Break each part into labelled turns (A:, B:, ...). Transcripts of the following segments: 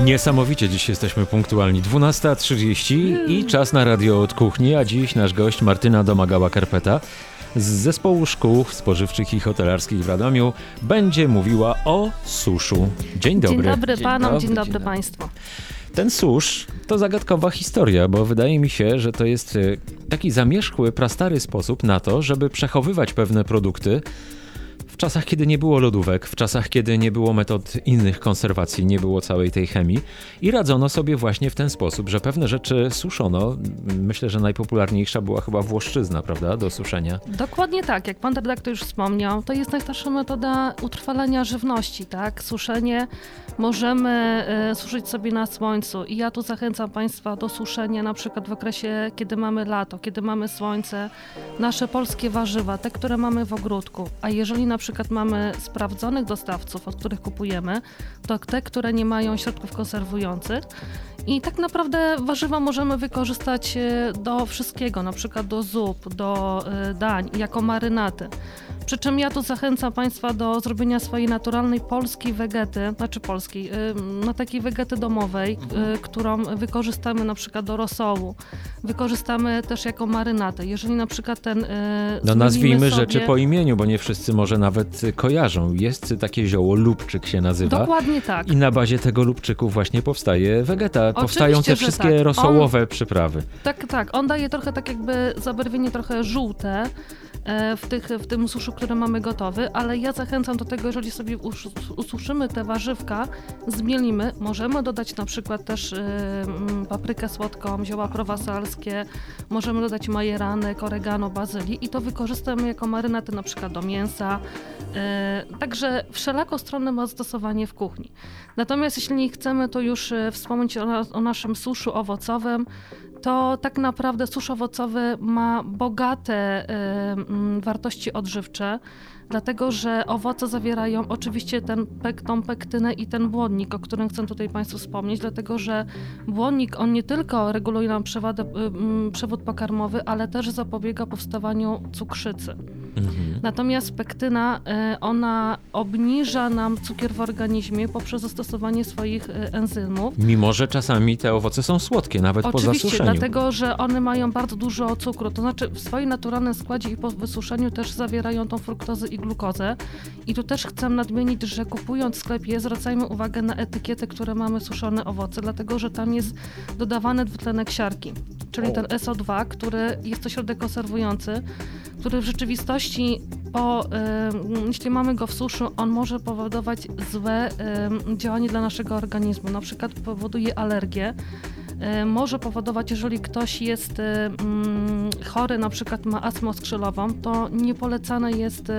A: Niesamowicie dziś jesteśmy punktualni. 12.30 i czas na radio od kuchni, a dziś nasz gość Martyna Domagała-Karpeta z zespołu szkół spożywczych i hotelarskich w Radomiu będzie mówiła o suszu. Dzień dobry.
B: Dzień dobry
A: Dzień
B: panom,
A: dobry,
B: dzień dobry
A: dzień
B: państwu.
A: Ten susz to zagadkowa historia, bo wydaje mi się, że to jest e, taki zamierzchły, prastary sposób na to, żeby przechowywać pewne produkty w czasach, kiedy nie było lodówek, w czasach, kiedy nie było metod innych konserwacji, nie było całej tej chemii i radzono sobie właśnie w ten sposób, że pewne rzeczy suszono. Myślę, że najpopularniejsza była chyba włoszczyzna, prawda, do suszenia.
B: Dokładnie tak, jak pan redaktor już wspomniał, to jest najstarsza metoda utrwalania żywności, tak? Suszenie możemy e, suszyć sobie na słońcu i ja tu zachęcam państwa do suszenia na przykład w okresie, kiedy mamy lato, kiedy mamy słońce, nasze polskie warzywa, te, które mamy w ogródku, a jeżeli na przykład mamy sprawdzonych dostawców, od których kupujemy, to te, które nie mają środków konserwujących, i tak naprawdę warzywa możemy wykorzystać e, do wszystkiego, na przykład do zup, do e, dań, jako marynaty. Przy czym ja tu zachęcam Państwa do zrobienia swojej naturalnej polskiej wegety, znaczy polskiej, e, no takiej wegety domowej, e, którą wykorzystamy na przykład do rosołu. Wykorzystamy też jako marynatę. Jeżeli na przykład ten... e,
A: No nazwijmy
B: sobie...
A: rzeczy po imieniu, bo nie wszyscy może nawet kojarzą. Jest takie zioło, lubczyk się nazywa.
B: Dokładnie tak.
A: I na bazie tego lubczyku właśnie powstaje wegeta. Powstają te
B: Oczywiście,
A: wszystkie
B: tak.
A: rosołowe przyprawy.
B: Tak, tak. On daje trochę tak jakby zabarwienie trochę żółte w, tych, w tym suszu, który mamy gotowy, ale ja zachęcam do tego, jeżeli sobie usz- ususzymy te warzywka, zmielimy, możemy dodać na przykład też e, paprykę słodką, zioła prowasalskie, możemy dodać majeranek, oregano, bazylii i to wykorzystamy jako marynatę na przykład do mięsa. E, Także wszelako stronne ma zastosowanie w kuchni. Natomiast jeśli nie chcemy, to już e, wspomnieć o, o naszym suszu owocowym, to tak naprawdę susz owocowy ma bogate e, mm, wartości odżywcze, dlatego że owoce zawierają oczywiście ten tą pektynę i ten błonnik, o którym chcę tutaj Państwu wspomnieć, dlatego że błonnik on nie tylko reguluje nam przewadę, y, mm, przewód pokarmowy, ale też zapobiega powstawaniu cukrzycy.
A: Mhm.
B: Natomiast pektyna, y, ona obniża nam cukier w organizmie poprzez zastosowanie swoich y, enzymów.
A: Mimo, że czasami te owoce są słodkie, nawet po
B: Oczywiście,
A: zasuszeniu.
B: dlatego że one mają bardzo dużo cukru, to znaczy w swoim naturalnym składzie i po wysuszeniu też zawierają tą fruktozę i glukozę. I tu też chcę nadmienić, że kupując w sklepie zwracajmy uwagę na etykiety, które mamy suszone owoce, dlatego że tam jest dodawany dwutlenek siarki, czyli
A: O.
B: ten SO2, który jest to środek konserwujący, który w rzeczywistości po, ym, jeśli mamy go w suszu, on może powodować złe ym, działanie dla naszego organizmu. Na przykład powoduje alergię. Y, Może powodować, jeżeli ktoś jest y, mm, chory, na przykład ma astmę skrzydłową, to nie polecane jest, y,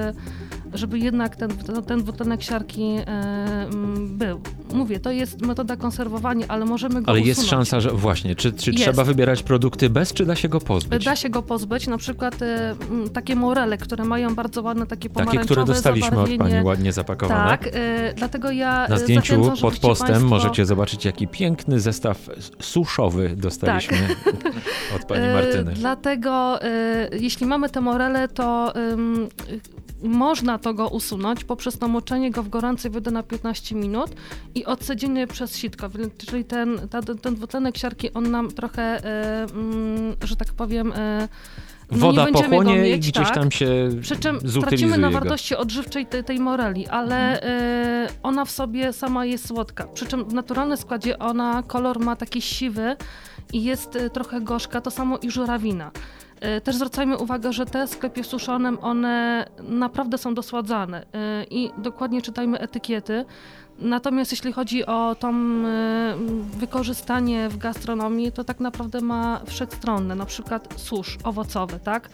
B: żeby jednak ten, ten dwutlenek siarki mm, był. Mówię, to jest metoda konserwowania, ale możemy go
A: Ale
B: usunąć.
A: jest szansa, że właśnie, czy, czy trzeba wybierać produkty bez, czy da się go pozbyć?
B: Da się go pozbyć, na przykład mm, takie morele, które mają bardzo ładne takie
A: Takie,
B: pomarańczowe
A: które dostaliśmy od. Pani, ładnie zapakowane.
B: Tak, y, dlatego ja
A: Na
B: y,
A: zdjęciu
B: zachęcam,
A: pod postem
B: państwo...
A: możecie zobaczyć, jaki piękny zestaw suszowy dostaliśmy od Pani
B: E,
A: Martyny.
B: Dlatego, e, jeśli mamy te morele, to można to go usunąć poprzez namoczenie go w gorącej wody na 15 minut i odcedzenie przez sitko. Czyli ten, ta, ten dwutlenek siarki, on nam trochę, e, mm, że tak powiem, no
A: Woda
B: go
A: pochłonie i
B: mieć,
A: gdzieś
B: tak?
A: tam się
B: Przy czym stracimy na
A: go.
B: wartości odżywczej tej, tej moreli, ale e, ona w sobie sama jest słodka. Przy czym w naturalnym składzie ona kolor ma taki siwy i jest e, trochę gorzka, to samo i żurawina. E, Też zwracajmy uwagę, że te w sklepie suszonym, one naprawdę są dosładzane e, i dokładnie czytajmy etykiety. Natomiast jeśli chodzi o to wykorzystanie w gastronomii, to tak naprawdę ma wszechstronne, na przykład susz owocowy, tak?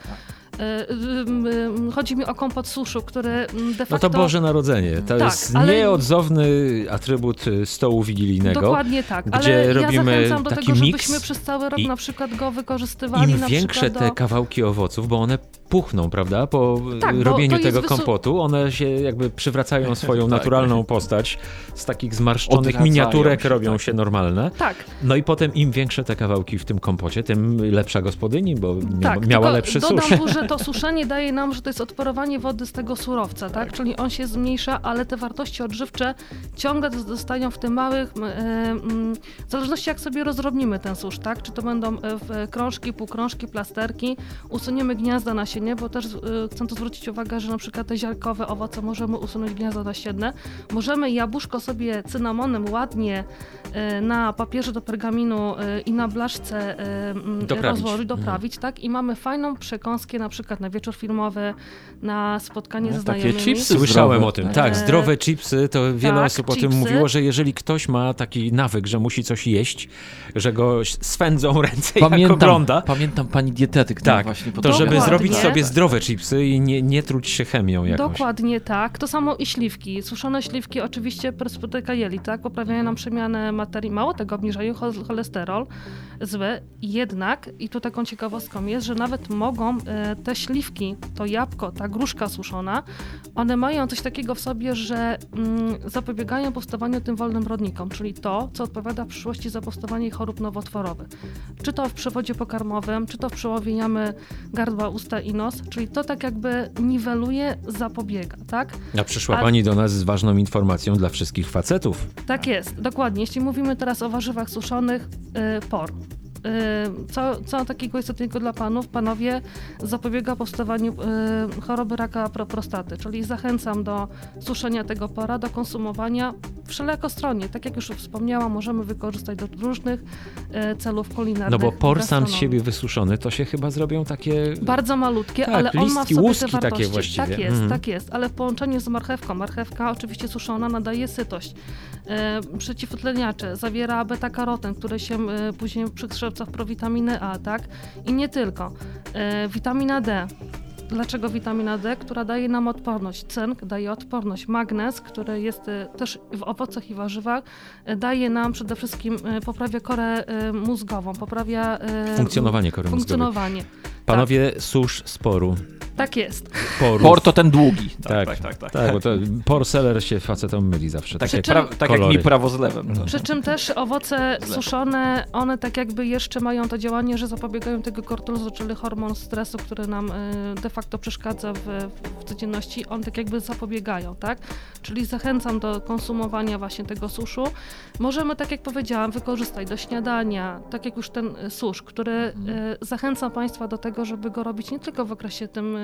B: E, ym, ym, Chodzi mi o kompot suszu, który mm, de
A: No
B: facto...
A: to Boże Narodzenie. To
B: Tak,
A: jest
B: ale-
A: nieodzowny atrybut y, stołu wigilijnego.
B: Dokładnie tak,
A: gdzie
B: ale
A: robimy
B: ja zachęcam do
A: taki
B: tego,
A: miks
B: żebyśmy przez cały rok
A: i-
B: na przykład go wykorzystywali
A: Im
B: na
A: większe
B: przykład
A: te
B: do...
A: kawałki owoców, bo one puchną, prawda? Po
B: Tak, bo
A: robieniu tego kompotu, one się jakby przywracają swoją
C: Tak.
A: naturalną postać. Z takich zmarszczonych
C: Odradzają
A: miniaturek
C: się,
A: robią
C: tak.
A: się normalne.
B: Tak,
A: No i potem im większe te kawałki w tym kompocie, tym lepsza gospodyni, bo
B: tak.
A: miała lepszy
B: dodam
A: susz.
B: tu, że to suszenie daje nam, że to jest odparowanie wody z tego surowca, tak? Czyli on się zmniejsza, ale te wartości odżywcze ciągle zostają w tych małych, e, w zależności jak sobie rozrobnimy ten susz, tak? Czy to będą e, w- e, krążki, półkrążki, plasterki, usuniemy gniazda nasienne, bo też e, chcę tu zwrócić uwagę, że na przykład te ziarkowe owoce możemy usunąć gniazda nasienne. Możemy jabłuszko sobie cynamonem ładnie na papierze do pergaminu i na blaszce
A: Doprawić.
B: rozłożyć,
A: Mhm.
B: doprawić, tak? I mamy fajną przekąskę na przykład na wieczór filmowy, na spotkanie
C: No,
B: ze
C: takie
B: znajomymi.
C: chipsy
A: Słyszałem
C: zdrowe,
A: o tym.
C: tak.
A: Zdrowe chipsy, to wiele
B: tak,
A: osób o tym
B: chipsy.
A: mówiło, że jeżeli ktoś ma taki nawyk, że musi coś jeść, że go swędzą ręce jak
C: Pamiętam,
A: ogląda,
C: pamiętam pani dietetyk.
A: Tak,
C: właśnie
A: to żeby
B: Dokładnie.
A: zrobić sobie zdrowe chipsy i nie, nie truć się chemią jakąś.
B: Dokładnie tak. To samo i śliwki. Suszone śliwki oczywiście perspetyka jeli, tak? Poprawiają nam przemianę materii. Mało tego, obniżają chol- cholesterol zły. Jednak, i tu taką ciekawostką jest, że nawet mogą e, te śliwki, to jabłko, ta gruszka suszona, one mają coś takiego w sobie, że mm, zapobiegają powstawaniu tym wolnym rodnikom, czyli to, co odpowiada w przyszłości chorób nowotworowych. Czy to w przewodzie pokarmowym, czy to w przełowie jamy gardła, usta i nos, czyli to tak jakby niweluje, zapobiega, tak?
A: A przyszła
B: A-
A: pani do nas z ważną informacją dla wszystkich facetów.
B: Tak jest, dokładnie. Jeśli mówimy teraz o warzywach suszonych, y, por. Y, Co, co takiego istotnego dla panów? Panowie zapobiega powstawaniu y, choroby raka pro- prostaty, czyli zachęcam do suszenia tego pora, do konsumowania wszelakostronnie. Tak jak już wspomniałam, możemy wykorzystać do różnych y, celów kulinarnych.
A: No bo por sam z
B: gastronomii.
A: siebie wysuszony, to się chyba zrobią takie...
B: Bardzo malutkie,
A: Tak,
B: ale on ma w
A: listki,
B: sobie
A: łuski
B: te
A: takie
B: wartości.
A: właściwie.
B: Tak jest,
A: Mhm.
B: tak jest, ale w połączeniu z marchewką. Marchewka oczywiście suszona nadaje sytość. E, przeciwutleniacze, zawiera beta-karoten, który się e, później przekształca w prowitaminę A, tak? I nie tylko. E, witamina D. Dlaczego witamina D? Która daje nam odporność. Cynk daje odporność. Magnez, który jest e, też w owocach i warzywach, e, daje nam przede wszystkim, e, poprawia korę mózgową, poprawia
A: Funkcjonowanie kory mózgowej. Panowie, susz sporu.
B: Tak jest.
A: Porów.
C: Por to ten długi.
A: Tak,
C: tak, tak. tak.
A: Tak, bo to porseller się facetom myli zawsze.
C: Tak,
A: Takie
C: jak,
B: czym-
C: pra, tak jak
A: kolory.
C: mi prawo z lewem. To.
B: Przy czym też owoce suszone, one tak jakby jeszcze mają to działanie, że zapobiegają tego kortyzolu, czyli hormon stresu, który nam y, de facto przeszkadza w, w codzienności. On tak jakby zapobiegają, tak? Czyli zachęcam do konsumowania właśnie tego suszu. Możemy, tak jak powiedziałam, wykorzystać do śniadania, tak jak już ten y, susz, który y, zachęcam Państwa do tego, żeby go robić nie tylko w okresie tym y,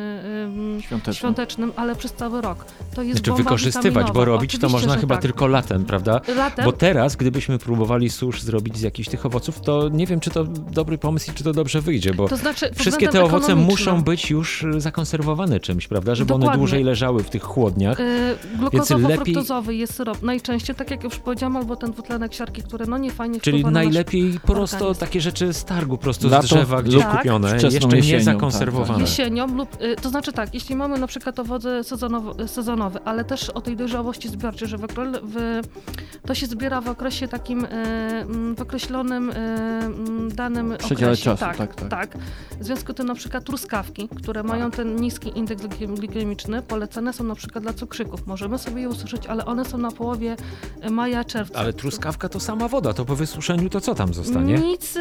B: y,
C: Świąteczny.
B: świątecznym, ale przez cały rok. To jest
A: Znaczy
B: bomba
A: wykorzystywać, bo robić to
B: Oczywiście,
A: można
B: że
A: chyba
B: tak.
A: tylko latem, prawda?
B: Latem
A: Bo teraz, gdybyśmy próbowali susz zrobić z jakichś tych owoców, to nie wiem, czy to dobry pomysł i czy to dobrze wyjdzie, bo
B: To znaczy,
A: wszystkie te owoce muszą być już zakonserwowane czymś, prawda? Żeby one
B: Dokładnie.
A: dłużej leżały w tych chłodniach.
B: Yy,
A: Więc lepiej-
B: jest syrop. Najczęściej, tak jak już powiedziałam, albo ten dwutlenek siarki, który no nie fajnie
A: Czyli
B: wpływa na nasz-
A: najlepiej prosto
B: organizm.
A: takie rzeczy z targu, prosto z drzewa, gdzieś
B: Tak.
A: kupione,
C: Wczesną
A: jeszcze nie
C: jesienią,
A: zakonserwowane.
B: Jesienią lub, y, to znaczy tak, jeśli mamy na przykład owoce sezonowe, sezonowe ale też o tej dojrzałości zbiorczej, że w, w, to się zbiera w okresie takim y, mm, w określonym y, mm, danym
C: Przedziale
B: okresie.
C: czasu,
B: tak,
C: tak, tak.
B: W związku z tym na przykład truskawki, które mają ten niski indeks glik- glikemiczny, polecane są na przykład dla cukrzyków. Możemy sobie je ususzyć, ale one są na połowie maja, czerwca.
A: Ale truskawka to sama woda, to po wysuszeniu to co tam zostanie?
B: Nic,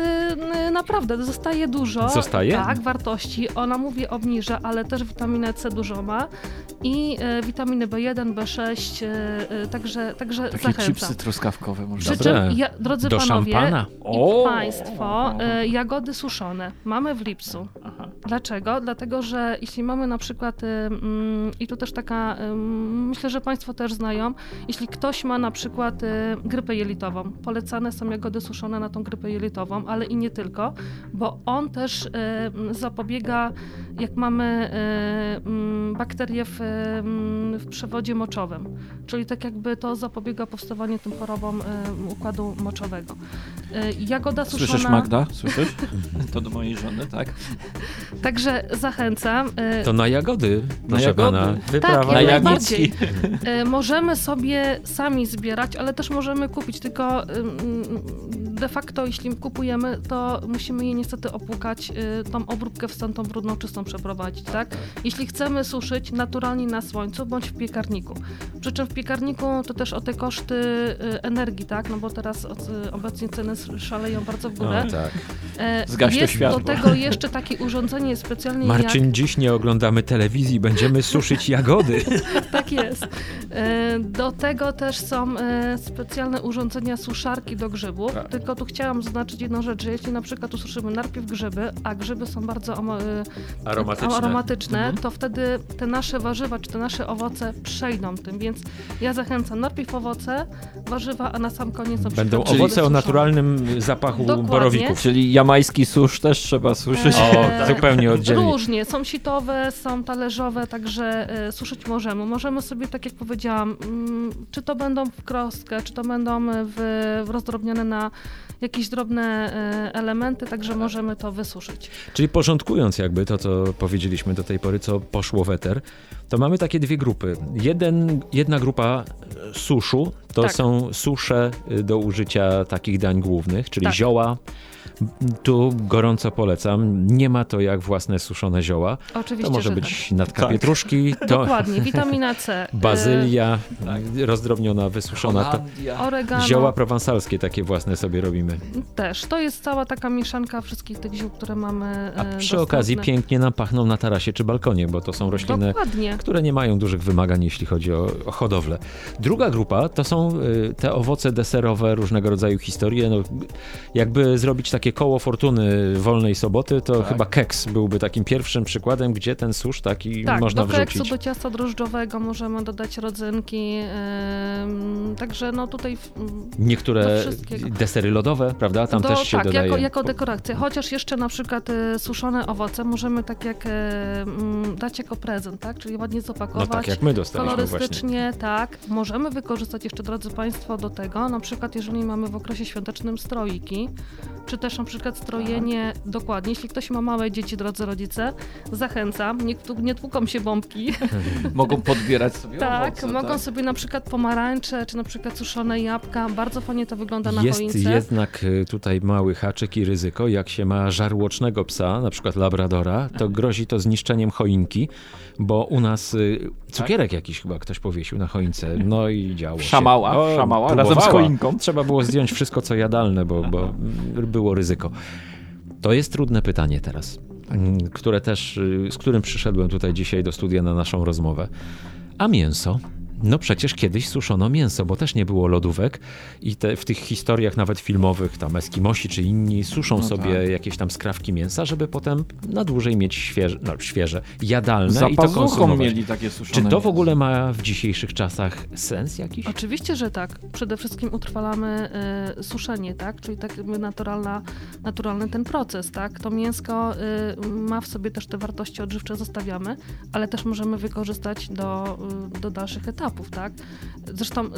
B: naprawdę, zostaje dużo.
A: Zostaje?
B: Tak, wartości. Ona, mówię, obniża, ale też witaminę C dużo ma i y, witaminy B1, B6, y, y, także, także
C: Takie
B: zachęcam.
C: chipsy truskawkowe można.
B: Przy czym, ja, drodzy
A: Do
B: panowie
A: szampana.
C: O!
B: i państwo, y, jagody suszone mamy w lipcu.
C: Aha.
B: Dlaczego? Dlatego, że jeśli mamy na przykład, y, mm, i tu też taka, ym, myślę, że Państwo też znają, jeśli ktoś ma na przykład y, grypę jelitową, polecane są jagody suszone na tą grypę jelitową, ale i nie tylko, bo on też y, mm, zapobiega, jak mamy y, mm, bakterie w, mm, w przewodzie moczowym, czyli tak jakby to zapobiega powstawaniu tym chorobom y, układu moczowego. Jagoda suszona...
C: Słyszysz Magda? Słyszysz? To do mojej żony, tak?
B: Także zachęcam.
A: To na jagody, proszę
C: jagody.
A: pana.
B: Tak,
A: Wyprawa
C: Na
B: jak
A: jagód.
B: najbardziej.
C: Jagódzki.
B: E, Możemy sobie sami zbierać, ale też możemy kupić, tylko de facto, jeśli kupujemy, to musimy je niestety opłukać, y, tą obróbkę wstępną, brudną, czystą przeprowadzić, tak? Jeśli chcemy suszyć naturalnie na słońcu bądź w piekarniku. Przy czym w piekarniku to też o te koszty y, energii, tak? No bo teraz od- y, obecnie ceny szaleją bardzo w górę.
A: No, tak.
B: E,
C: Zgaś to
B: Jest
C: światło.
B: do tego jeszcze takie urządzenie specjalnie
A: Marcin, dziś nie oglądamy telewizji, będziemy suszyć jagody.
B: jak... Tak jest. E, Do tego też są e, specjalne urządzenia suszarki do grzybów.
A: Tak.
B: Tylko tu chciałam zaznaczyć jedną rzecz, że jeśli na przykład ususzymy najpierw grzyby, a grzyby są bardzo e,
A: Aromatyczne.
B: aromatyczne,
C: Mhm.
B: to wtedy te nasze warzywa czy te nasze owoce przejdą tym, więc ja zachęcam najpierw owoce, warzywa, a na sam koniec na
A: Będą owoce o naturalnym zapachu
B: Dokładnie.
A: borowików.
C: Czyli jamański susz też trzeba suszyć.
B: Eee,
A: O, tak. zupełnie oddzielnie.
B: Różnie, są sitowe, są talerzowe, także suszyć możemy. Możemy sobie, tak jak powiedziałam, mm, czy to będą w krostkę, czy to będą w, w rozdrobnione na jakieś drobne e, elementy, także możemy to wysuszyć.
A: Czyli porządkując jakby to, co powiedzieliśmy do tej pory, co poszło w eter, to mamy takie dwie grupy. Jeden, jedna grupa e, suszu to
B: Tak.
A: są susze y, do użycia takich dań głównych, czyli
B: Tak.
A: zioła. Tu gorąco polecam. Nie ma to jak własne suszone zioła.
B: Oczywiście,
A: To może
B: że
A: być natka
C: Tak.
A: pietruszki,
B: tak.
A: to
B: Dokładnie, witamina C,
A: bazylia
C: Tak.
A: rozdrobniona, wysuszona. To
C: Holandia.
B: oregano.
A: zioła prowansalskie takie własne sobie robimy.
B: Też. To jest cała taka mieszanka wszystkich tych ziół, które mamy
A: A
B: e,
A: przy
B: dostępne.
A: okazji pięknie nam pachną na tarasie czy balkonie, bo to są rośliny
B: Dokładnie.
A: które nie mają dużych wymagań, jeśli chodzi o, o hodowlę. Druga grupa to są y, te owoce deserowe, różnego rodzaju historie. No, jakby zrobić takie koło fortuny wolnej soboty, to
C: Tak.
A: chyba keks byłby takim pierwszym przykładem, gdzie ten susz taki
B: Tak,
A: można
B: do
A: wrzucić.
B: do ciasta drożdżowego możemy dodać rodzynki, ym, także no tutaj... w-
A: Niektóre desery lodowe, prawda? Tam
B: do,
A: też się
B: tak,
A: dodaje.
B: jako, jako dekoracja. Chociaż jeszcze na przykład y, suszone owoce możemy tak jak y, dać jako prezent, tak? Czyli ładnie
A: No
B: zapakować.
A: tak, jak my dostaliśmy właśnie.
B: Kolorystycznie, tak. Możemy wykorzystać jeszcze, drodzy Państwo, do tego, na przykład jeżeli mamy w okresie świątecznym stroiki, czy też na przykład strojenie, dokładnie, jeśli ktoś ma małe dzieci, drodzy rodzice, zachęcam, nie, tu- nie tłuką się bombki,
C: Mogą podbierać sobie
B: tak,
C: owoce,
B: mogą
C: tak?
B: sobie na przykład pomarańcze, czy na przykład suszone jabłka, bardzo fajnie to wygląda na
A: Jest
B: choince.
A: jednak y, tutaj mały haczyk i ryzyko. Jak się ma żarłocznego psa, na przykład labradora, to grozi to zniszczeniem choinki, bo u nas y, cukierek jakiś chyba ktoś powiesił na choince. No i działo się.
C: Szamała,
A: O,
C: szamała
A: próbowała.
C: razem z choinką.
A: Trzeba było zdjąć wszystko, co jadalne, bo, bo było ryzyko. To jest trudne pytanie teraz, mm, które też, y, z którym przyszedłem tutaj dzisiaj do studia na naszą rozmowę. A mięso? No przecież kiedyś suszono mięso, bo też nie było lodówek i te, w tych historiach nawet filmowych, tam Eskimosi czy inni suszą
C: No
A: sobie
C: tak.
A: jakieś tam skrawki mięsa, żeby potem na dłużej mieć świeże, no, świeże jadalne
C: Za
A: i to konsumować.
C: mieli takie suszone
A: Czy to w ogóle ma w dzisiejszych czasach sens jakiś?
B: Oczywiście, że tak. Przede wszystkim utrwalamy y, suszenie, tak? Czyli tak jakby naturalna, naturalny ten proces, tak? To mięsko y, ma w sobie też te wartości odżywcze, zostawiamy, ale też możemy wykorzystać do, y, do dalszych etapów, tak? Zresztą y,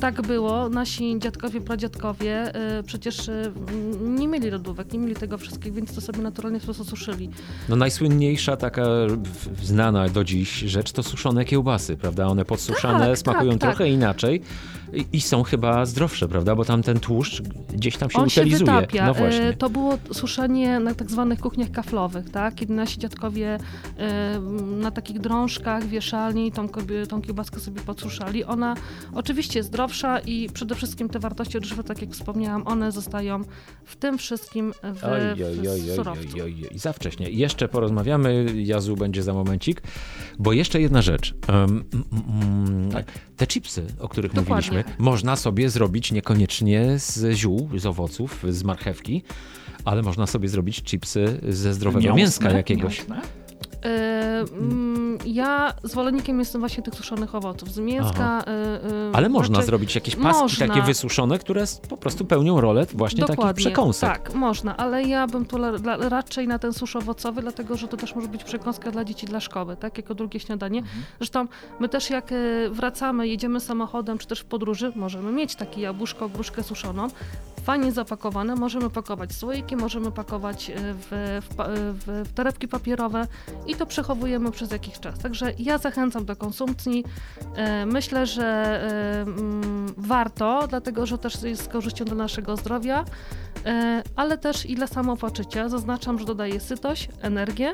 B: tak było, nasi dziadkowie, pradziadkowie y, przecież y, nie mieli lodówek, nie mieli tego wszystkiego, więc to sobie naturalnie po prostu suszyli.
A: No najsłynniejsza taka w- znana do dziś rzecz to suszone kiełbasy, prawda? One podsuszane
B: Tak,
A: smakują
B: tak, tak.
A: trochę inaczej i, i są chyba zdrowsze, prawda? Bo tam ten tłuszcz gdzieś tam się
B: On się
A: utylizuje.
B: wytapia.
A: No właśnie.
B: E, To było suszenie na tak zwanych kuchniach kaflowych, tak? Kiedy nasi dziadkowie na takich drążkach wieszali tą, tą kiełbaskę sobie podsuszali. Ona oczywiście jest zdrowsza i przede wszystkim te wartości odżywcze, tak jak wspomniałam, one zostają w tym wszystkim w,
A: Oj,
B: w
A: oj, oj, oj,
B: surowcu.
A: oj, oj, oj, za wcześnie. Jeszcze porozmawiamy, Jazu będzie za momencik, bo jeszcze jedna rzecz. Um, mm, mm,
C: Tak.
A: Te chipsy, o których
B: Dokładnie.
A: mówiliśmy, można sobie zrobić niekoniecznie z ziół, z owoców, z marchewki, ale można sobie zrobić chipsy ze zdrowego
C: Mięsne?
A: mięska jakiegoś.
C: Mięsne?
B: E, mm, ja zwolennikiem jestem właśnie tych suszonych owoców. Z mięska... e, e,
A: Ale można
B: raczej-
A: zrobić jakieś paski
B: Można.
A: takie wysuszone, które po prostu pełnią rolę właśnie takich przekąsek.
B: Tak, można, ale ja bym la- raczej na ten susz owocowy, dlatego że to też może być przekąska dla dzieci dla szkoły, tak, jako drugie śniadanie.
A: Mhm.
B: Zresztą my też jak e, wracamy, jedziemy samochodem, czy też w podróży, możemy mieć takie jabłuszko, gruszkę suszoną. Fajnie zapakowane. Możemy pakować słoiki, możemy pakować e, w, pa- w, w torebki papierowe i to przechowujemy przez jakiś czas. Także ja zachęcam do konsumpcji. E, Myślę, że e, mm, warto, dlatego że też jest z korzyścią dla naszego zdrowia, e, ale też i dla samopoczucia. Zaznaczam, że dodaje sytość, energię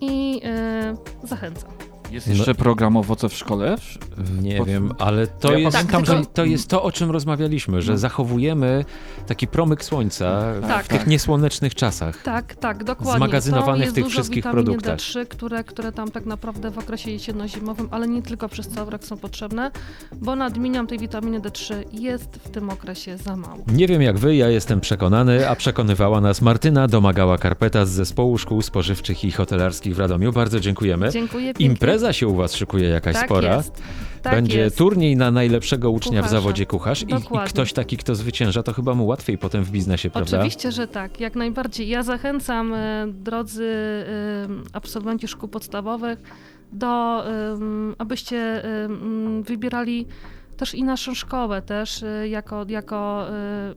B: i e, zachęcam.
C: Jest jeszcze program Owoce w szkole? W-
A: Nie
C: pod-
A: wiem, ale to
C: Ja
A: jest,
C: pamiętam,
B: że-
A: to jest to, o czym rozmawialiśmy, że
C: No.
A: zachowujemy taki promyk słońca
B: Tak.
A: w tych niesłonecznych czasach.
B: Tak, tak, dokładnie.
A: Zmagazynowany
B: to
A: w tych
B: dużo
A: wszystkich
B: witaminy
A: produktach.
B: D3, które, które tam tak naprawdę w okresie jesienno-zimowym, ale nie tylko przez cały rok są potrzebne, bo nadmieniam tej witaminy D3 jest w tym okresie za mało.
A: Nie wiem jak wy, ja jestem przekonany, a przekonywała nas Martyna Domagała-Karpeta z Zespołu Szkół Spożywczych i Hotelarskich w Radomiu. Bardzo dziękujemy.
B: Dziękuję pięknie.
A: Impreza się u was szykuje jakaś
B: tak
A: spora.
B: Jest. Tak
A: Będzie
B: jest.
A: turniej na najlepszego ucznia w
B: Kucharza.
A: zawodzie kucharz i, i ktoś taki, kto zwycięża, to chyba mu łatwiej potem w biznesie, prawda?
B: Oczywiście, że tak, jak najbardziej. Ja zachęcam, e, drodzy e, absolwenci szkół podstawowych, do, e, abyście wybierali też i naszą szkołę też, e, jako, jako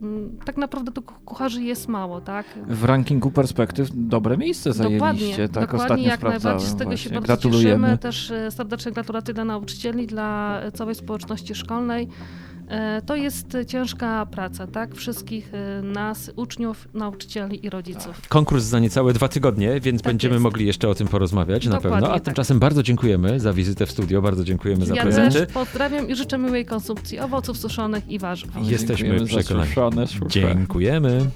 B: m, tak naprawdę tu kucharzy jest mało, tak?
C: W rankingu perspektyw dobre miejsce zajęliście, tak
B: dokładnie,
C: ostatnio
B: jak najbardziej z tego
C: właśnie.
B: się bardzo
C: Gratulujemy.
B: cieszymy. Też e, serdeczne gratulacje dla nauczycieli, dla całej społeczności szkolnej. E, To jest ciężka praca, tak? Wszystkich e, nas, uczniów, nauczycieli i rodziców.
A: Konkurs za niecałe dwa tygodnie, więc
B: Tak
A: będziemy
B: jest.
A: mogli jeszcze o tym porozmawiać na
B: Dokładnie
A: pewno. A
B: tak.
A: tymczasem bardzo dziękujemy za wizytę w studio, bardzo dziękujemy za
B: Ja
A: prezenty.
B: też pozdrawiam i życzę miłej konsumpcji owoców suszonych i warzyw.
A: Jesteśmy przekonani. Dziękujemy.